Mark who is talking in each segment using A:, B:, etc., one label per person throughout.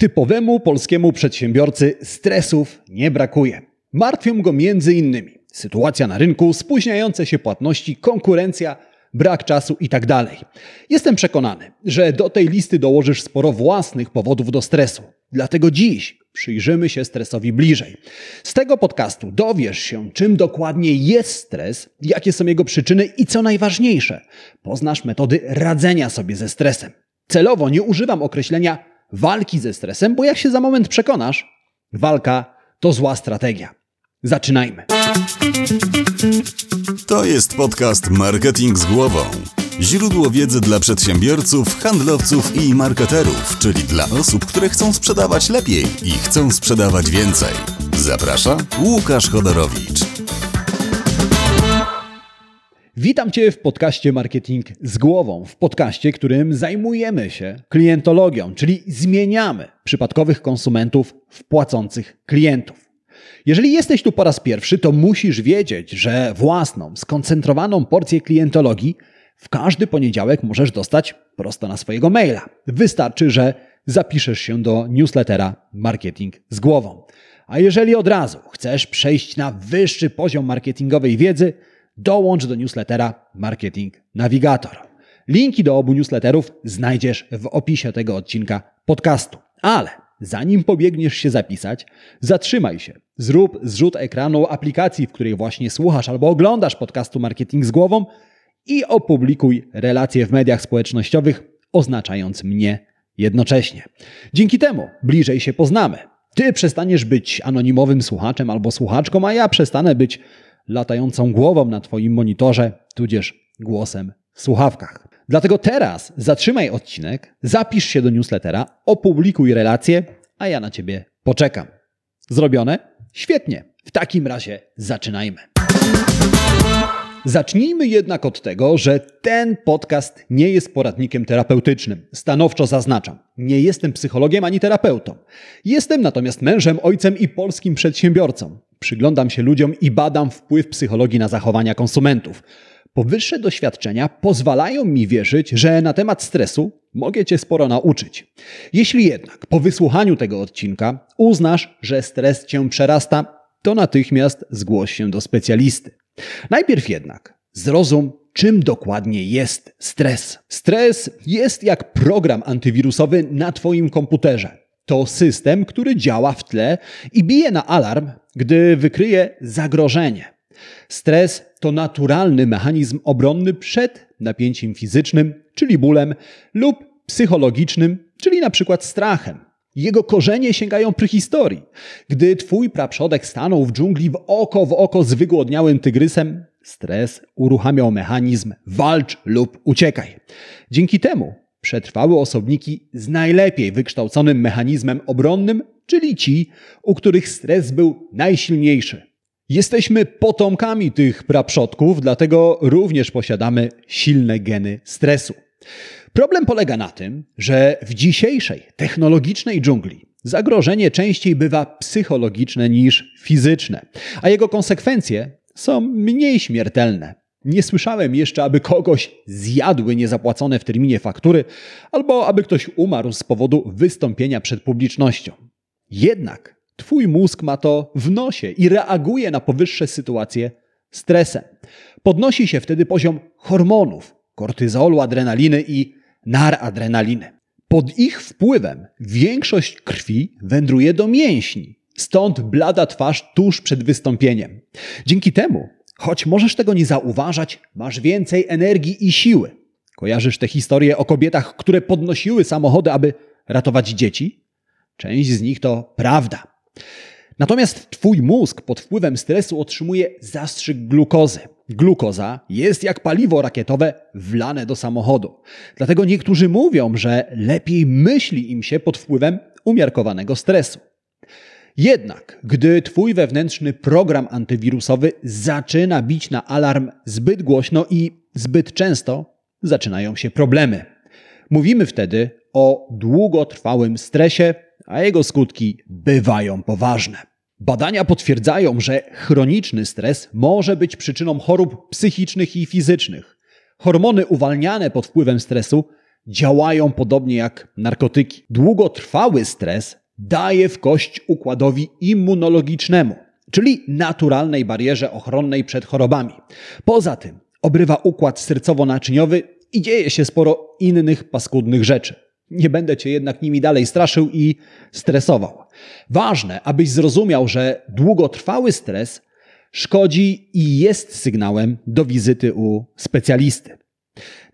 A: Typowemu polskiemu przedsiębiorcy stresów nie brakuje. Martwią go innymi sytuacja na rynku, spóźniające się płatności, konkurencja, brak czasu itd. Tak Jestem przekonany, że do tej listy dołożysz sporo własnych powodów do stresu. Dlatego dziś przyjrzymy się stresowi bliżej. Z tego podcastu dowiesz się, czym dokładnie jest stres, jakie są jego przyczyny i co najważniejsze, poznasz metody radzenia sobie ze stresem. Celowo nie używam określenia walki ze stresem, bo jak się za moment przekonasz, walka to zła strategia. Zaczynajmy.
B: To jest podcast Marketing z głową. Źródło wiedzy dla przedsiębiorców, handlowców i marketerów, czyli dla osób, które chcą sprzedawać lepiej i chcą sprzedawać więcej. Zaprasza Łukasz Chodorowicz.
A: Witam Cię w podcaście Marketing z głową, w podcaście, którym zajmujemy się klientologią, czyli zmieniamy przypadkowych konsumentów w płacących klientów. Jeżeli jesteś tu po raz pierwszy, to musisz wiedzieć, że własną, skoncentrowaną porcję klientologii w każdy poniedziałek możesz dostać prosto na swojego maila. Wystarczy, że zapiszesz się do newslettera Marketing z głową. A jeżeli od razu chcesz przejść na wyższy poziom marketingowej wiedzy, dołącz do newslettera Marketing Navigator. Linki do obu newsletterów znajdziesz w opisie tego odcinka podcastu. Ale zanim pobiegniesz się zapisać, zatrzymaj się. Zrób zrzut ekranu aplikacji, w której właśnie słuchasz albo oglądasz podcastu Marketing z głową i opublikuj relacje w mediach społecznościowych, oznaczając mnie jednocześnie. Dzięki temu bliżej się poznamy. Ty przestaniesz być anonimowym słuchaczem albo słuchaczką, a ja przestanę być latającą głową na Twoim monitorze, tudzież głosem w słuchawkach. Dlatego teraz zatrzymaj odcinek, zapisz się do newslettera, opublikuj relację, a ja na Ciebie poczekam. Zrobione? Świetnie. W takim razie zaczynajmy. Zacznijmy jednak od tego, że ten podcast nie jest poradnikiem terapeutycznym. Stanowczo zaznaczam. Nie jestem psychologiem ani terapeutą. Jestem natomiast mężem, ojcem i polskim przedsiębiorcą. Przyglądam się ludziom i badam wpływ psychologii na zachowania konsumentów. Powyższe doświadczenia pozwalają mi wierzyć, że na temat stresu mogę Cię sporo nauczyć. Jeśli jednak po wysłuchaniu tego odcinka uznasz, że stres Cię przerasta, to natychmiast zgłoś się do specjalisty. Najpierw jednak zrozum, czym dokładnie jest stres. Stres jest jak program antywirusowy na Twoim komputerze. To system, który działa w tle i bije na alarm, gdy wykryje zagrożenie. Stres to naturalny mechanizm obronny przed napięciem fizycznym, czyli bólem, lub psychologicznym, czyli na przykład strachem. Jego korzenie sięgają prehistorii. Gdy twój praprzodek stanął w dżungli w oko w oko z wygłodniałym tygrysem, stres uruchamiał mechanizm walcz lub uciekaj. Dzięki temu przetrwały osobniki z najlepiej wykształconym mechanizmem obronnym, czyli ci, u których stres był najsilniejszy. Jesteśmy potomkami tych praprzodków, dlatego również posiadamy silne geny stresu. Problem polega na tym, że w dzisiejszej technologicznej dżungli zagrożenie częściej bywa psychologiczne niż fizyczne, a jego konsekwencje są mniej śmiertelne. Nie słyszałem jeszcze, aby kogoś zjadły niezapłacone w terminie faktury, albo aby ktoś umarł z powodu wystąpienia przed publicznością. Jednak Twój mózg ma to w nosie i reaguje na powyższe sytuacje stresem. Podnosi się wtedy poziom hormonów, kortyzolu, adrenaliny i naradrenaliny. Pod ich wpływem większość krwi wędruje do mięśni, stąd blada twarz tuż przed wystąpieniem. Dzięki temu, choć możesz tego nie zauważać, masz więcej energii i siły. Kojarzysz te historie o kobietach, które podnosiły samochody, aby ratować dzieci? Część z nich to prawda. Natomiast twój mózg pod wpływem stresu otrzymuje zastrzyk glukozy. Glukoza jest jak paliwo rakietowe wlane do samochodu. Dlatego niektórzy mówią, że lepiej myśli im się pod wpływem umiarkowanego stresu. Jednak, gdy twój wewnętrzny program antywirusowy zaczyna bić na alarm zbyt głośno i zbyt często, zaczynają się problemy. Mówimy wtedy o długotrwałym stresie, a jego skutki bywają poważne. Badania potwierdzają, że chroniczny stres może być przyczyną chorób psychicznych i fizycznych. Hormony uwalniane pod wpływem stresu działają podobnie jak narkotyki. Długotrwały stres daje w kość układowi immunologicznemu, czyli naturalnej barierze ochronnej przed chorobami. Poza tym obrywa układ sercowo-naczyniowy i dzieje się sporo innych paskudnych rzeczy. Nie będę cię jednak nimi dalej straszył i stresował. Ważne, abyś zrozumiał, że długotrwały stres szkodzi i jest sygnałem do wizyty u specjalisty.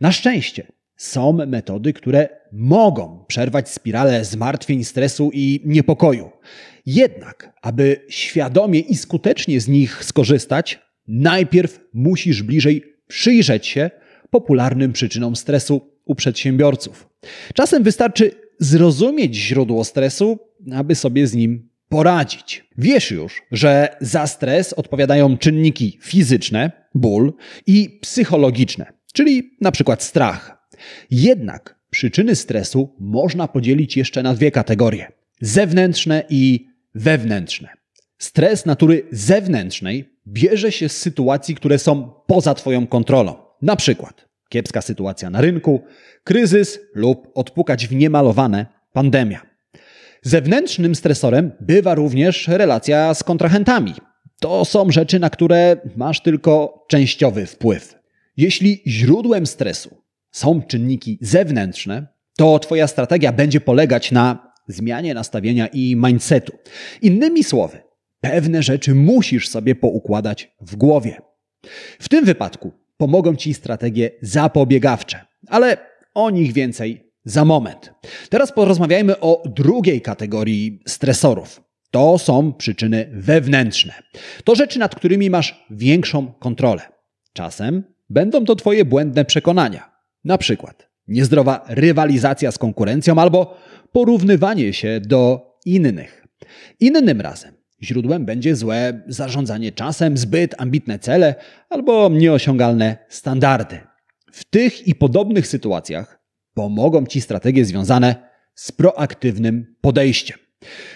A: Na szczęście są metody, które mogą przerwać spiralę zmartwień, stresu i niepokoju. Jednak, aby świadomie i skutecznie z nich skorzystać, najpierw musisz bliżej przyjrzeć się popularnym przyczynom stresu u przedsiębiorców. Czasem wystarczy zrozumieć źródło stresu, aby sobie z nim poradzić. Wiesz już, że za stres odpowiadają czynniki fizyczne, ból i psychologiczne, czyli na przykład strach. Jednak przyczyny stresu można podzielić jeszcze na dwie kategorie: zewnętrzne i wewnętrzne. Stres natury zewnętrznej bierze się z sytuacji, które są poza Twoją kontrolą. Na przykład kiepska sytuacja na rynku, kryzys lub odpukać w niemalowane pandemia. Zewnętrznym stresorem bywa również relacja z kontrahentami. To są rzeczy, na które masz tylko częściowy wpływ. Jeśli źródłem stresu są czynniki zewnętrzne, to Twoja strategia będzie polegać na zmianie nastawienia i mindsetu. Innymi słowy, pewne rzeczy musisz sobie poukładać w głowie. W tym wypadku pomogą Ci strategie zapobiegawcze, ale o nich więcej za moment. Teraz porozmawiajmy o drugiej kategorii stresorów. To są przyczyny wewnętrzne. To rzeczy, nad którymi masz większą kontrolę. Czasem będą to Twoje błędne przekonania. Na przykład niezdrowa rywalizacja z konkurencją albo porównywanie się do innych. Innym razem źródłem będzie złe zarządzanie czasem, zbyt ambitne cele albo nieosiągalne standardy. W tych i podobnych sytuacjach pomogą Ci strategie związane z proaktywnym podejściem.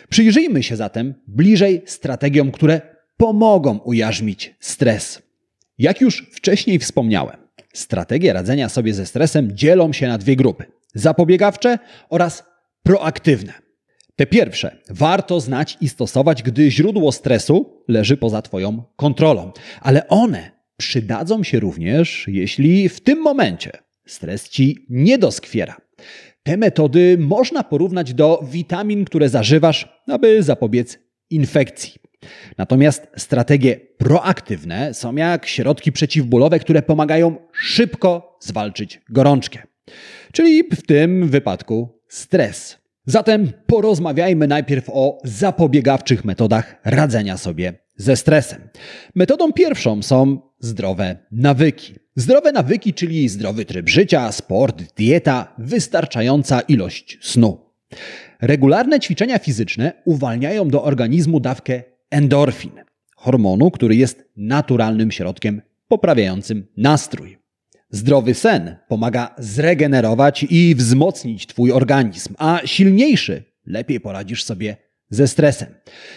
A: Przyjrzyjmy się zatem bliżej strategiom, które pomogą ujarzmić stres. Jak już wcześniej wspomniałem, strategie radzenia sobie ze stresem dzielą się na dwie grupy: zapobiegawcze oraz proaktywne. Te pierwsze warto znać i stosować, gdy źródło stresu leży poza Twoją kontrolą, ale one przydadzą się również, jeśli w tym momencie stres Ci nie doskwiera. Te metody można porównać do witamin, które zażywasz, aby zapobiec infekcji. Natomiast strategie proaktywne są jak środki przeciwbólowe, które pomagają szybko zwalczyć gorączkę. Czyli w tym wypadku stres. Zatem porozmawiajmy najpierw o zapobiegawczych metodach radzenia sobie ze stresem. Metodą pierwszą są zdrowe nawyki. Zdrowe nawyki, czyli zdrowy tryb życia, sport, dieta, wystarczająca ilość snu. Regularne ćwiczenia fizyczne uwalniają do organizmu dawkę endorfin, hormonu, który jest naturalnym środkiem poprawiającym nastrój. Zdrowy sen pomaga zregenerować i wzmocnić Twój organizm, a silniejszy lepiej poradzisz sobie ze stresem.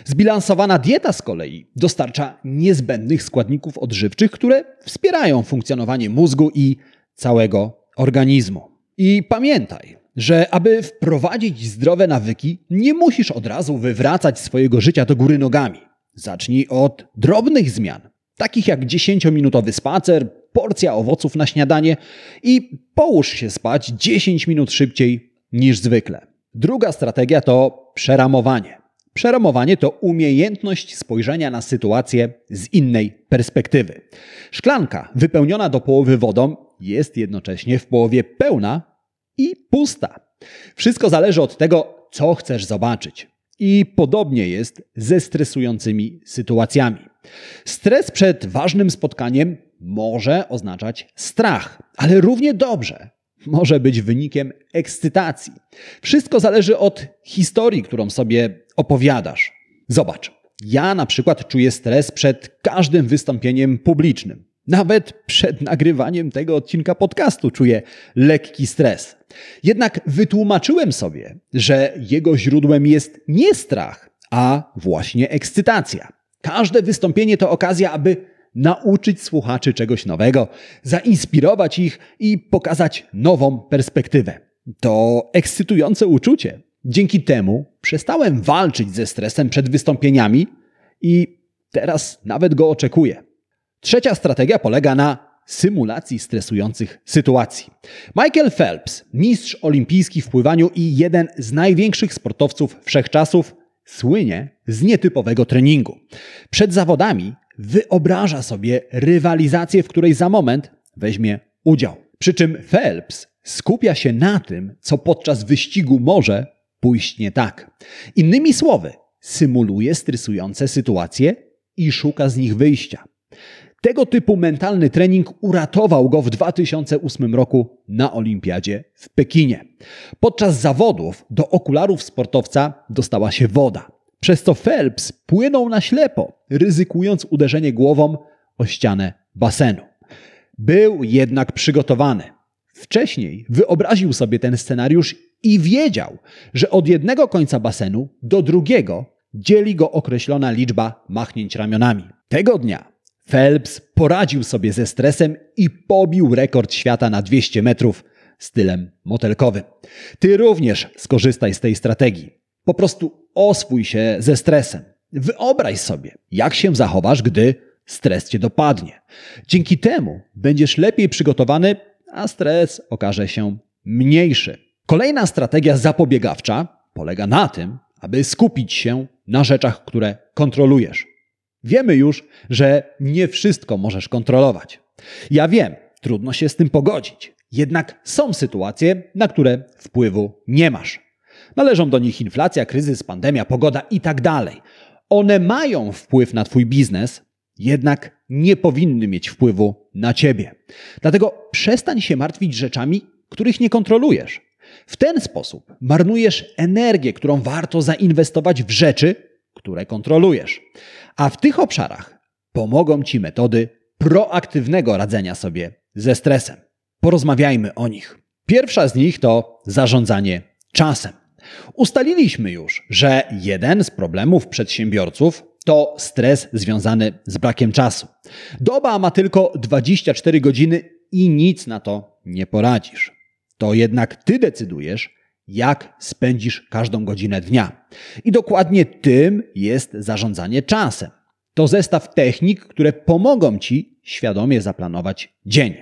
A: Zbilansowana dieta z kolei dostarcza niezbędnych składników odżywczych, które wspierają funkcjonowanie mózgu i całego organizmu. I pamiętaj, że aby wprowadzić zdrowe nawyki, nie musisz od razu wywracać swojego życia do góry nogami. Zacznij od drobnych zmian, takich jak 10-minutowy spacer, porcja owoców na śniadanie i połóż się spać 10 minut szybciej niż zwykle. Druga strategia to przeramowanie. Przeramowanie to umiejętność spojrzenia na sytuację z innej perspektywy. Szklanka wypełniona do połowy wodą jest jednocześnie w połowie pełna i pusta. Wszystko zależy od tego, co chcesz zobaczyć. I podobnie jest ze stresującymi sytuacjami. Stres przed ważnym spotkaniem może oznaczać strach, ale równie dobrze może być wynikiem ekscytacji. Wszystko zależy od historii, którą sobie opowiadasz. Zobacz, ja na przykład czuję stres przed każdym wystąpieniem publicznym. Nawet przed nagrywaniem tego odcinka podcastu czuję lekki stres. Jednak wytłumaczyłem sobie, że jego źródłem jest nie strach, a właśnie ekscytacja. Każde wystąpienie to okazja, aby nauczyć słuchaczy czegoś nowego, zainspirować ich i pokazać nową perspektywę. To ekscytujące uczucie. Dzięki temu przestałem walczyć ze stresem przed wystąpieniami i teraz nawet go oczekuję. Trzecia strategia polega na symulacji stresujących sytuacji. Michael Phelps, mistrz olimpijski w pływaniu i jeden z największych sportowców wszechczasów, słynie z nietypowego treningu. Przed zawodami wyobraża sobie rywalizację, w której za moment weźmie udział. Przy czym Phelps skupia się na tym, co podczas wyścigu może pójść nie tak. Innymi słowy, symuluje stresujące sytuacje i szuka z nich wyjścia. Tego typu mentalny trening uratował go w 2008 roku na Olimpiadzie w Pekinie. Podczas zawodów do okularów sportowca dostała się woda, przez co Phelps płynął na ślepo, ryzykując uderzenie głową o ścianę basenu. Był jednak przygotowany. Wcześniej wyobraził sobie ten scenariusz i wiedział, że od jednego końca basenu do drugiego dzieli go określona liczba machnięć ramionami. Tego dnia Phelps poradził sobie ze stresem i pobił rekord świata na 200 metrów stylem motelkowym. Ty również skorzystaj z tej strategii. Po prostu oswój się ze stresem. Wyobraź sobie, jak się zachowasz, gdy stres cię dopadnie. Dzięki temu będziesz lepiej przygotowany, a stres okaże się mniejszy. Kolejna strategia zapobiegawcza polega na tym, aby skupić się na rzeczach, które kontrolujesz. Wiemy już, że nie wszystko możesz kontrolować. Ja wiem, trudno się z tym pogodzić. Jednak są sytuacje, na które wpływu nie masz. Należą do nich inflacja, kryzys, pandemia, pogoda i tak. One mają wpływ na Twój biznes, jednak nie powinny mieć wpływu na Ciebie. Dlatego przestań się martwić rzeczami, których nie kontrolujesz. W ten sposób marnujesz energię, którą warto zainwestować w rzeczy, które kontrolujesz. A w tych obszarach pomogą Ci metody proaktywnego radzenia sobie ze stresem. Porozmawiajmy o nich. Pierwsza z nich to zarządzanie czasem. Ustaliliśmy już, że jeden z problemów przedsiębiorców to stres związany z brakiem czasu. Doba ma tylko 24 godziny i nic na to nie poradzisz. To jednak ty decydujesz, jak spędzisz każdą godzinę dnia. I dokładnie tym jest zarządzanie czasem. To zestaw technik, które pomogą ci świadomie zaplanować dzień.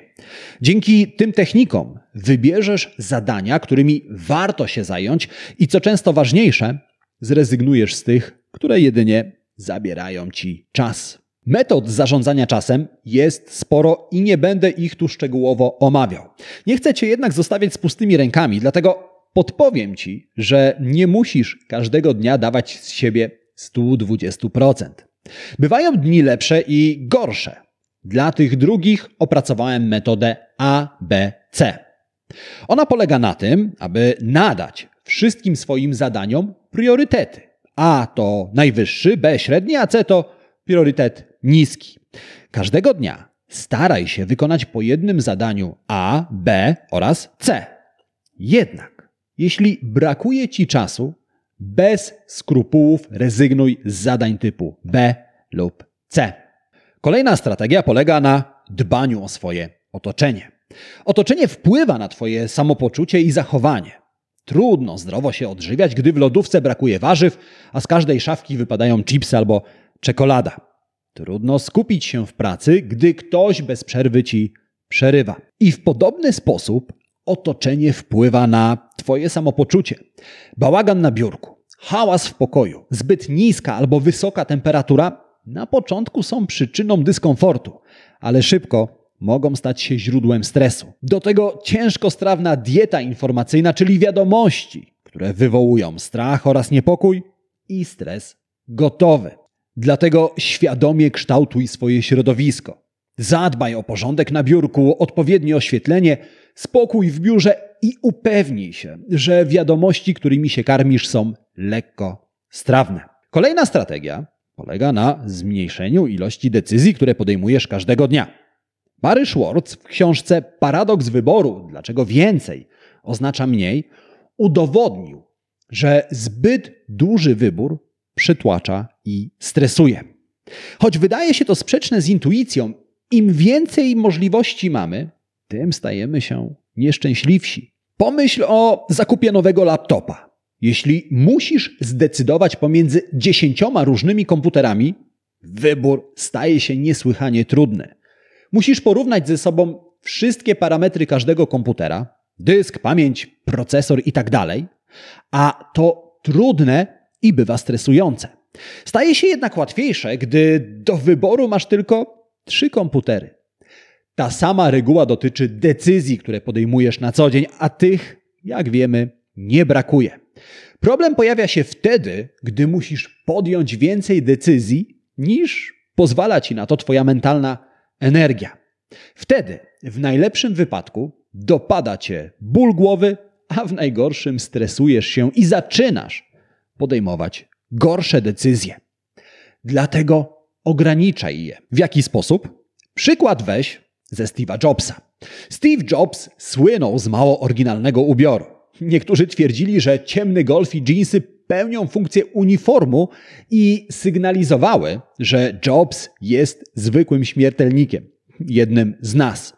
A: Dzięki tym technikom wybierzesz zadania, którymi warto się zająć i co często ważniejsze, zrezygnujesz z tych, które jedynie zabierają ci czas. Metod zarządzania czasem jest sporo i nie będę ich tu szczegółowo omawiał. Nie chcę cię jednak zostawiać z pustymi rękami, dlatego podpowiem ci, że nie musisz każdego dnia dawać z siebie 120%. Bywają dni lepsze i gorsze. Dla tych drugich opracowałem metodę ABC. Ona polega na tym, aby nadać wszystkim swoim zadaniom priorytety. A to najwyższy, B średni, a C to priorytet niski. Każdego dnia staraj się wykonać po jednym zadaniu A, B oraz C. Jednak, jeśli brakuje ci czasu, bez skrupułów rezygnuj z zadań typu B lub C. Kolejna strategia polega na dbaniu o swoje otoczenie. Otoczenie wpływa na Twoje samopoczucie i zachowanie. Trudno zdrowo się odżywiać, gdy w lodówce brakuje warzyw, a z każdej szafki wypadają chipsy albo czekolada. Trudno skupić się w pracy, gdy ktoś bez przerwy ci przerywa. I w podobny sposób otoczenie wpływa na Twoje samopoczucie. Bałagan na biurku, hałas w pokoju, zbyt niska albo wysoka temperatura na początku są przyczyną dyskomfortu, ale szybko mogą stać się źródłem stresu. Do tego ciężkostrawna dieta informacyjna, czyli wiadomości, które wywołują strach oraz niepokój i stres gotowy. Dlatego świadomie kształtuj swoje środowisko. Zadbaj o porządek na biurku, odpowiednie oświetlenie, spokój w biurze i upewnij się, że wiadomości, którymi się karmisz, są lekko strawne. Kolejna strategia polega na zmniejszeniu ilości decyzji, które podejmujesz każdego dnia. Barry Schwartz w książce Paradoks wyboru, dlaczego więcej oznacza mniej, udowodnił, że zbyt duży wybór przytłacza i stresuje. Choć wydaje się to sprzeczne z intuicją, im więcej możliwości mamy, tym stajemy się nieszczęśliwsi. Pomyśl o zakupie nowego laptopa. Jeśli musisz zdecydować pomiędzy dziesięcioma różnymi komputerami, wybór staje się niesłychanie trudny. Musisz porównać ze sobą wszystkie parametry każdego komputera, dysk, pamięć, procesor i tak a to trudne i bywa stresujące. Staje się jednak łatwiejsze, gdy do wyboru masz tylko trzy komputery. Ta sama reguła dotyczy decyzji, które podejmujesz na co dzień, a tych, jak wiemy, nie brakuje. Problem pojawia się wtedy, gdy musisz podjąć więcej decyzji niż pozwala ci na to Twoja mentalna energia. Wtedy, w najlepszym wypadku, dopada Cię ból głowy, a w najgorszym stresujesz się i zaczynasz podejmować gorsze decyzje. Dlatego ograniczaj je. W jaki sposób? Przykład weź ze Steve'a Jobsa. Steve Jobs słynął z mało oryginalnego ubioru. Niektórzy twierdzili, że ciemny golf i dżinsy pełnią funkcję uniformu i sygnalizowały, że Jobs jest zwykłym śmiertelnikiem, jednym z nas.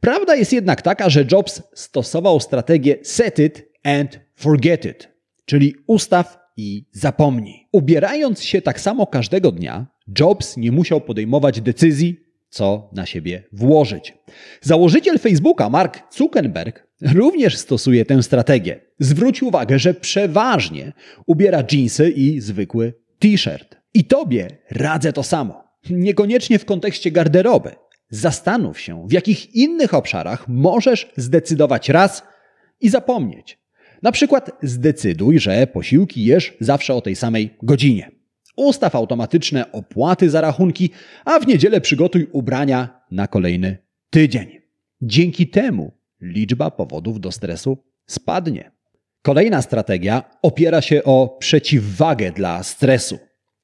A: Prawda jest jednak taka, że Jobs stosował strategię set it and forget it, czyli ustaw i zapomnij. Ubierając się tak samo każdego dnia, Jobs nie musiał podejmować decyzji, co na siebie włożyć. Założyciel Facebooka, Mark Zuckerberg, również stosuje tę strategię. Zwróć uwagę, że przeważnie ubiera dżinsy i zwykły t-shirt. I tobie radzę to samo. Niekoniecznie w kontekście garderoby. Zastanów się, w jakich innych obszarach możesz zdecydować raz i zapomnieć. Na przykład zdecyduj, że posiłki jesz zawsze o tej samej godzinie. Ustaw automatyczne opłaty za rachunki, a w niedzielę przygotuj ubrania na kolejny tydzień. Dzięki temu liczba powodów do stresu spadnie. Kolejna strategia opiera się o przeciwwagę dla stresu.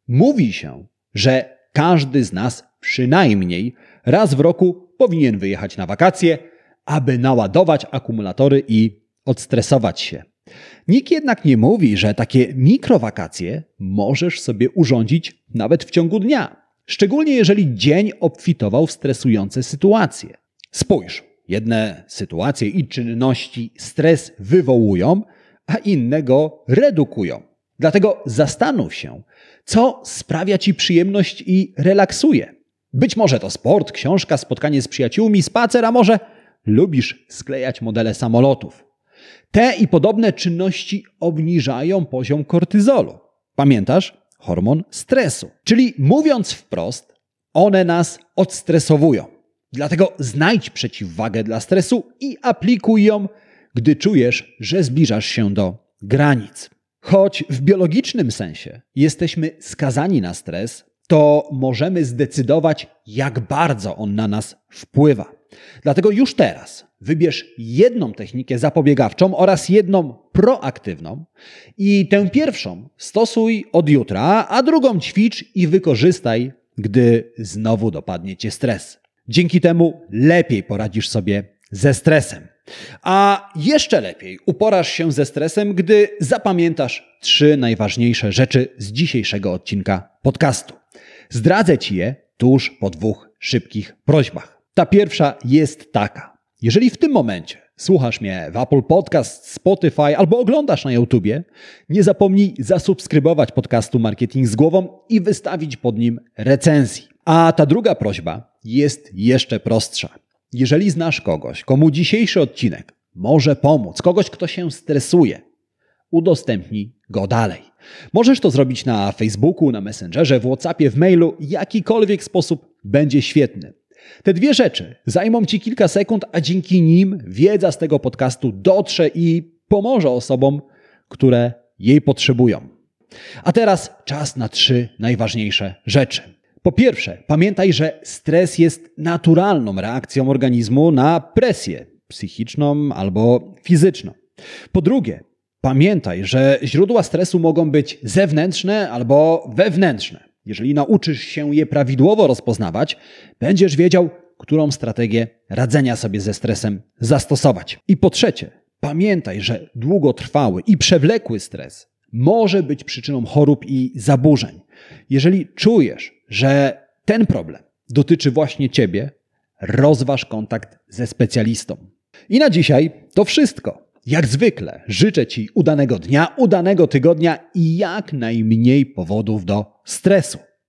A: Mówi się, że każdy z nas przynajmniej raz w roku powinien wyjechać na wakacje, aby naładować akumulatory i odstresować się. Nikt jednak nie mówi, że takie mikrowakacje możesz sobie urządzić nawet w ciągu dnia, szczególnie jeżeli dzień obfitował w stresujące sytuacje. Spójrz, jedne sytuacje i czynności stres wywołują, a inne go redukują. Dlatego zastanów się, co sprawia ci przyjemność i relaksuje. Być może to sport, książka, spotkanie z przyjaciółmi, spacer, a może lubisz sklejać modele samolotów. Te i podobne czynności obniżają poziom kortyzolu. Pamiętasz? Hormon stresu. Czyli mówiąc wprost, one nas odstresowują. Dlatego znajdź przeciwwagę dla stresu i aplikuj ją, gdy czujesz, że zbliżasz się do granic. Choć w biologicznym sensie jesteśmy skazani na stres, to możemy zdecydować, jak bardzo on na nas wpływa. Dlatego już teraz wybierz jedną technikę zapobiegawczą oraz jedną proaktywną i tę pierwszą stosuj od jutra, a drugą ćwicz i wykorzystaj, gdy znowu dopadnie cię stres. Dzięki temu lepiej poradzisz sobie ze stresem. A jeszcze lepiej uporasz się ze stresem, gdy zapamiętasz trzy najważniejsze rzeczy z dzisiejszego odcinka podcastu. Zdradzę ci je tuż po dwóch szybkich prośbach. Ta pierwsza jest taka. Jeżeli w tym momencie słuchasz mnie w Apple Podcast, Spotify albo oglądasz na YouTubie, nie zapomnij zasubskrybować podcastu Marketing z głową i wystawić pod nim recenzji. A ta druga prośba jest jeszcze prostsza. Jeżeli znasz kogoś, komu dzisiejszy odcinek może pomóc, kogoś, kto się stresuje, udostępnij go dalej. Możesz to zrobić na Facebooku, na Messengerze, w WhatsAppie, w mailu, jakikolwiek sposób będzie świetny. Te dwie rzeczy zajmą Ci kilka sekund, a dzięki nim wiedza z tego podcastu dotrze i pomoże osobom, które jej potrzebują. A teraz czas na trzy najważniejsze rzeczy. Po pierwsze, pamiętaj, że stres jest naturalną reakcją organizmu na presję psychiczną albo fizyczną. Po drugie, pamiętaj, że źródła stresu mogą być zewnętrzne albo wewnętrzne. Jeżeli nauczysz się je prawidłowo rozpoznawać, będziesz wiedział, którą strategię radzenia sobie ze stresem zastosować. I po trzecie, pamiętaj, że długotrwały i przewlekły stres może być przyczyną chorób i zaburzeń. Jeżeli czujesz, że ten problem dotyczy właśnie Ciebie, rozważ kontakt ze specjalistą. I na dzisiaj to wszystko. Jak zwykle życzę Ci udanego dnia, udanego tygodnia i jak najmniej powodów do stresu.